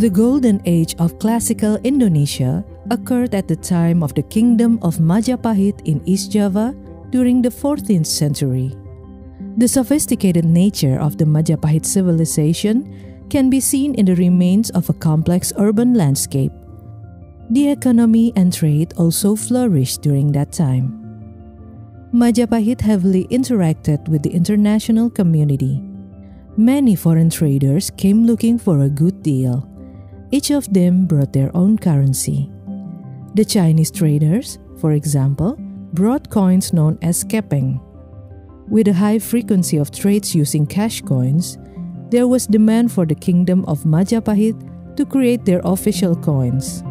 The golden age of classical Indonesia occurred at the time of the kingdom of Majapahit in East Java during the 14th century. The sophisticated nature of the Majapahit civilization can be seen in the remains of a complex urban landscape. The economy and trade also flourished during that time. Majapahit heavily interacted with the international community. Many foreign traders came looking for a good deal. Each of them brought their own currency. The Chinese traders, for example, brought coins known as kepeng. With a high frequency of trades using cash coins, there was demand for the kingdom of Majapahit to create their official coins.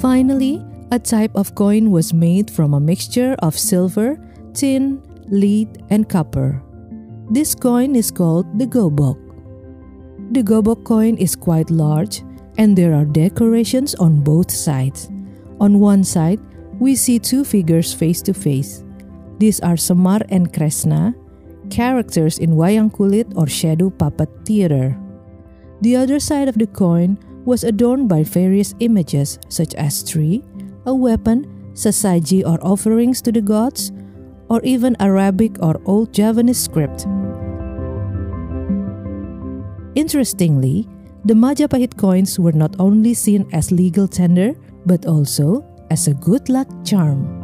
Finally, a type of coin was made from a mixture of silver, tin, lead, and copper. This coin is called the gobok. The gobok coin is quite large and there are decorations on both sides. On one side, we see two figures face to face. These are Semar and Kresna, characters in wayang kulit or shadow puppet theater. The other side of the coin was adorned by various images such as tree, a weapon, sesaji or offerings to the gods, or even Arabic or Old Javanese script. Interestingly, the Majapahit coins were not only seen as legal tender, but also as a good luck charm.